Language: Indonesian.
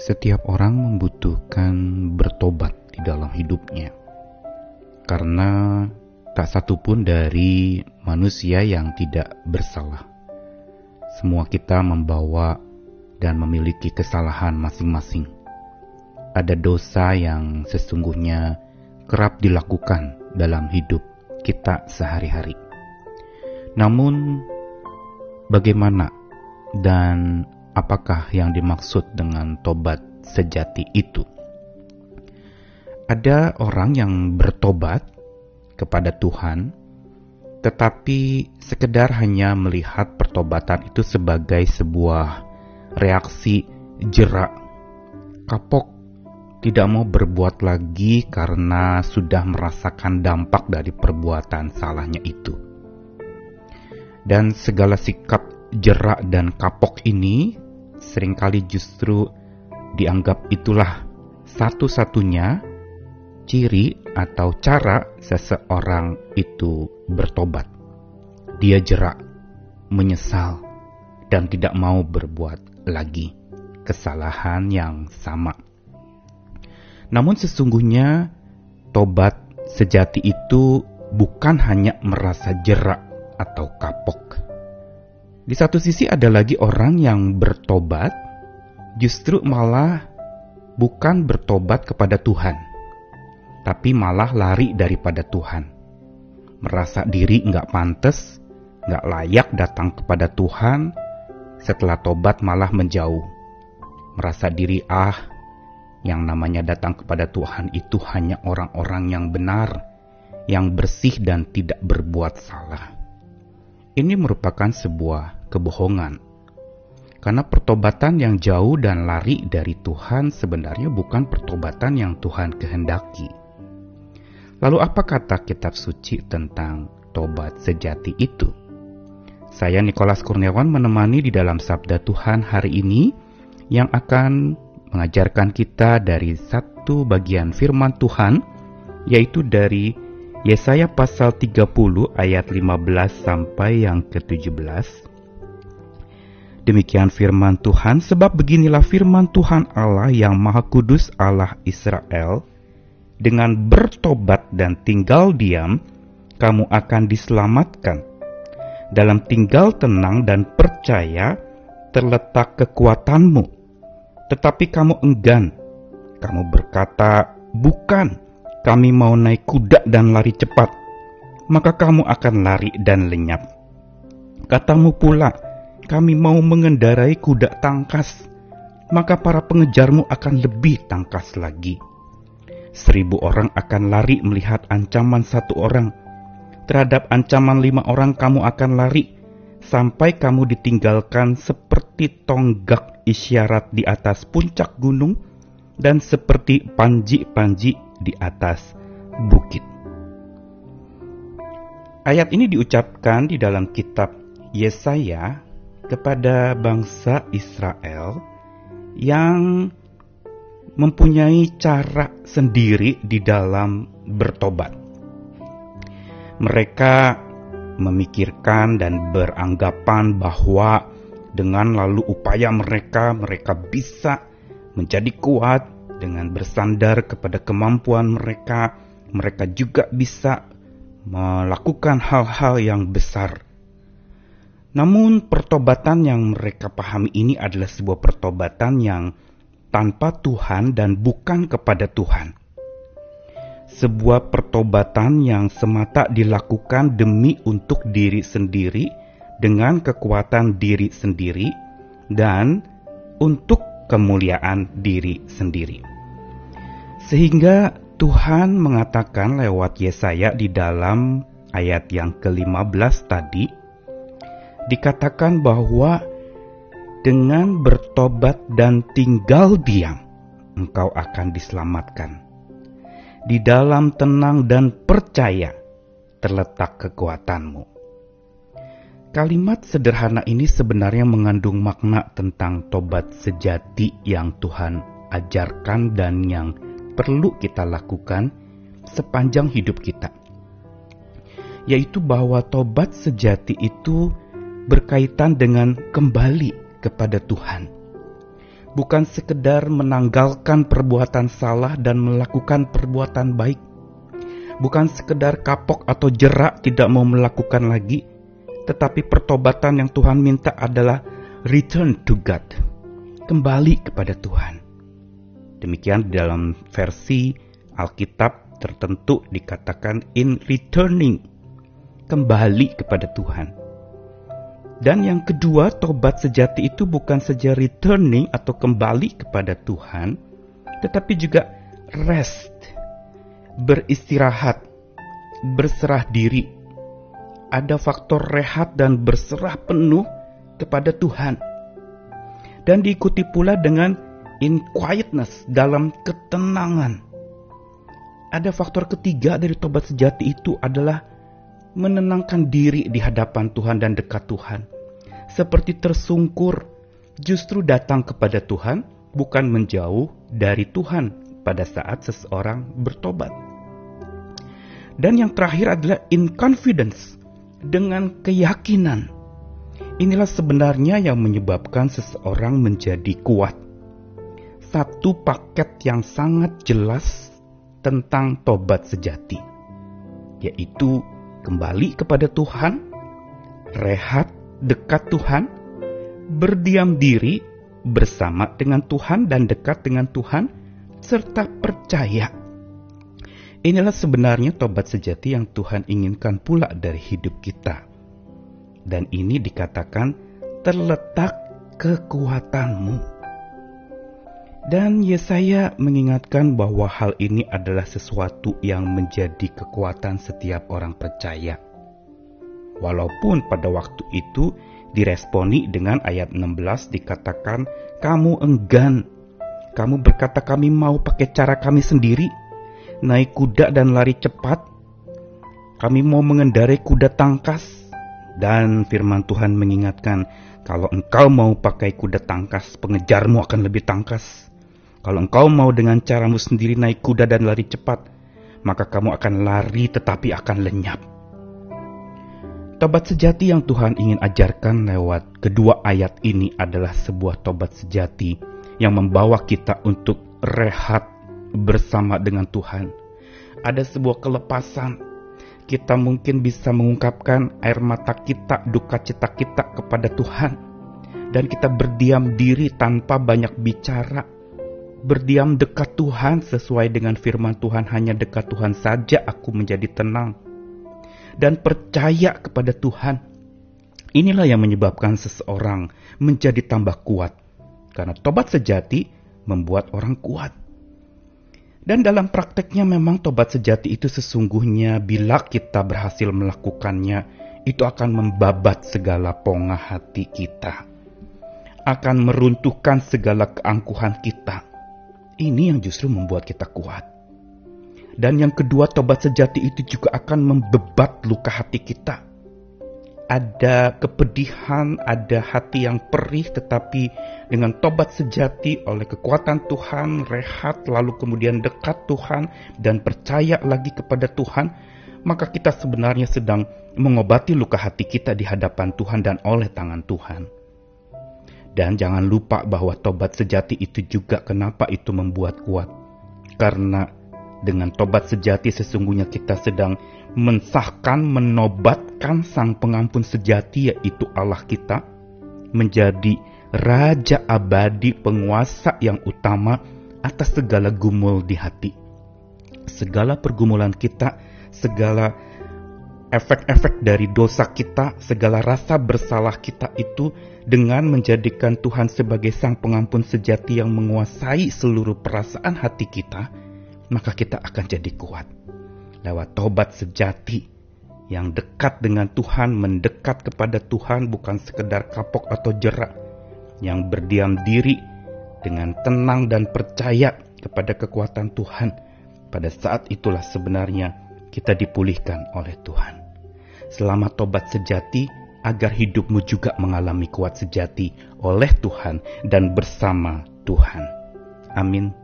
Setiap orang membutuhkan bertobat di dalam hidupnya, karena tak satupun dari manusia yang tidak bersalah. Semua kita membawa dan memiliki kesalahan masing-masing. Ada dosa yang sesungguhnya kerap dilakukan dalam hidup kita sehari-hari. Namun, bagaimana dan apakah yang dimaksud dengan tobat sejati itu? Ada orang yang bertobat kepada Tuhan, tetapi sekedar hanya melihat pertobatan itu sebagai sebuah reaksi jerak, kapok, tidak mau berbuat lagi karena sudah merasakan dampak dari perbuatan salahnya itu. Dan segala sikap jerak dan kapok ini sering kali justru dianggap itulah satu-satunya ciri atau cara seseorang itu bertobat. Dia jerak, menyesal, dan tidak mau berbuat lagi kesalahan yang sama. Namun sesungguhnya tobat sejati itu bukan hanya merasa jerak atau kapok di satu sisi ada lagi orang yang bertobat, justru malah bukan bertobat kepada Tuhan, tapi malah lari daripada Tuhan. Merasa diri nggak pantas, nggak layak datang kepada Tuhan, setelah tobat malah menjauh. Merasa diri ah, yang namanya datang kepada Tuhan itu hanya orang-orang yang benar, yang bersih dan tidak berbuat salah. Ini merupakan sebuah kebohongan. Karena pertobatan yang jauh dan lari dari Tuhan sebenarnya bukan pertobatan yang Tuhan kehendaki. Lalu apa kata kitab suci tentang tobat sejati itu? Saya Nikolas Kurniawan menemani di dalam sabda Tuhan hari ini yang akan mengajarkan kita dari satu bagian firman Tuhan yaitu dari Yesaya pasal 30 ayat 15 sampai yang ke-17 Demikian firman Tuhan, sebab beginilah firman Tuhan Allah yang Maha Kudus Allah Israel, dengan bertobat dan tinggal diam, kamu akan diselamatkan. Dalam tinggal tenang dan percaya terletak kekuatanmu, tetapi kamu enggan. Kamu berkata, "Bukan, kami mau naik kuda dan lari cepat." Maka kamu akan lari dan lenyap. Katamu pula, kami mau mengendarai kuda tangkas, maka para pengejarmu akan lebih tangkas lagi. Seribu orang akan lari melihat ancaman satu orang. Terhadap ancaman lima orang kamu akan lari, sampai kamu ditinggalkan seperti tonggak isyarat di atas puncak gunung dan seperti panji-panji di atas bukit. Ayat ini diucapkan di dalam kitab Yesaya kepada bangsa Israel yang mempunyai cara sendiri di dalam bertobat. Mereka memikirkan dan beranggapan bahwa dengan lalu upaya mereka, mereka bisa menjadi kuat dengan bersandar kepada kemampuan mereka. Mereka juga bisa melakukan hal-hal yang besar namun pertobatan yang mereka pahami ini adalah sebuah pertobatan yang tanpa Tuhan dan bukan kepada Tuhan. Sebuah pertobatan yang semata dilakukan demi untuk diri sendiri dengan kekuatan diri sendiri dan untuk kemuliaan diri sendiri. Sehingga Tuhan mengatakan lewat Yesaya di dalam ayat yang ke-15 tadi, dikatakan bahwa dengan bertobat dan tinggal diam, engkau akan diselamatkan. Di dalam tenang dan percaya terletak kekuatanmu. Kalimat sederhana ini sebenarnya mengandung makna tentang tobat sejati yang Tuhan ajarkan dan yang perlu kita lakukan sepanjang hidup kita. Yaitu bahwa tobat sejati itu berkaitan dengan kembali kepada Tuhan. bukan sekedar menanggalkan perbuatan salah dan melakukan perbuatan baik. Bukan sekedar kapok atau jerak tidak mau melakukan lagi, tetapi pertobatan yang Tuhan minta adalah return to God. Kembali kepada Tuhan. Demikian dalam versi Alkitab tertentu dikatakan in returning. Kembali kepada Tuhan. Dan yang kedua, tobat sejati itu bukan saja returning atau kembali kepada Tuhan, tetapi juga rest, beristirahat, berserah diri. Ada faktor rehat dan berserah penuh kepada Tuhan. Dan diikuti pula dengan in quietness, dalam ketenangan. Ada faktor ketiga dari tobat sejati itu adalah menenangkan diri di hadapan Tuhan dan dekat Tuhan. Seperti tersungkur, justru datang kepada Tuhan, bukan menjauh dari Tuhan pada saat seseorang bertobat. Dan yang terakhir adalah in confidence, dengan keyakinan. Inilah sebenarnya yang menyebabkan seseorang menjadi kuat. Satu paket yang sangat jelas tentang tobat sejati, yaitu kembali kepada Tuhan, rehat dekat Tuhan, berdiam diri bersama dengan Tuhan dan dekat dengan Tuhan, serta percaya. Inilah sebenarnya tobat sejati yang Tuhan inginkan pula dari hidup kita. Dan ini dikatakan terletak kekuatanmu. Dan Yesaya mengingatkan bahwa hal ini adalah sesuatu yang menjadi kekuatan setiap orang percaya. Walaupun pada waktu itu diresponi dengan ayat 16 dikatakan kamu enggan. Kamu berkata kami mau pakai cara kami sendiri, naik kuda dan lari cepat. Kami mau mengendarai kuda tangkas. Dan firman Tuhan mengingatkan, kalau engkau mau pakai kuda tangkas, pengejarmu akan lebih tangkas. Kalau engkau mau dengan caramu sendiri naik kuda dan lari cepat, maka kamu akan lari tetapi akan lenyap. Tobat sejati yang Tuhan ingin ajarkan lewat kedua ayat ini adalah sebuah tobat sejati yang membawa kita untuk rehat bersama dengan Tuhan. Ada sebuah kelepasan. Kita mungkin bisa mengungkapkan air mata kita, duka cita kita kepada Tuhan. Dan kita berdiam diri tanpa banyak bicara, berdiam dekat Tuhan sesuai dengan firman Tuhan hanya dekat Tuhan saja aku menjadi tenang dan percaya kepada Tuhan. Inilah yang menyebabkan seseorang menjadi tambah kuat karena tobat sejati membuat orang kuat. Dan dalam prakteknya memang tobat sejati itu sesungguhnya bila kita berhasil melakukannya itu akan membabat segala pongah hati kita. Akan meruntuhkan segala keangkuhan kita ini yang justru membuat kita kuat. Dan yang kedua, tobat sejati itu juga akan membebat luka hati kita. Ada kepedihan, ada hati yang perih, tetapi dengan tobat sejati oleh kekuatan Tuhan, rehat, lalu kemudian dekat Tuhan, dan percaya lagi kepada Tuhan, maka kita sebenarnya sedang mengobati luka hati kita di hadapan Tuhan dan oleh tangan Tuhan. Dan jangan lupa bahwa tobat sejati itu juga kenapa itu membuat kuat. Karena dengan tobat sejati sesungguhnya kita sedang mensahkan, menobatkan sang pengampun sejati yaitu Allah kita menjadi Raja abadi penguasa yang utama atas segala gumul di hati. Segala pergumulan kita, segala efek-efek dari dosa kita, segala rasa bersalah kita itu dengan menjadikan Tuhan sebagai Sang Pengampun sejati yang menguasai seluruh perasaan hati kita, maka kita akan jadi kuat. Lewat tobat sejati yang dekat dengan Tuhan, mendekat kepada Tuhan bukan sekedar kapok atau jerak, yang berdiam diri dengan tenang dan percaya kepada kekuatan Tuhan. Pada saat itulah sebenarnya kita dipulihkan oleh Tuhan. Selamat tobat sejati agar hidupmu juga mengalami kuat sejati oleh Tuhan dan bersama Tuhan. Amin.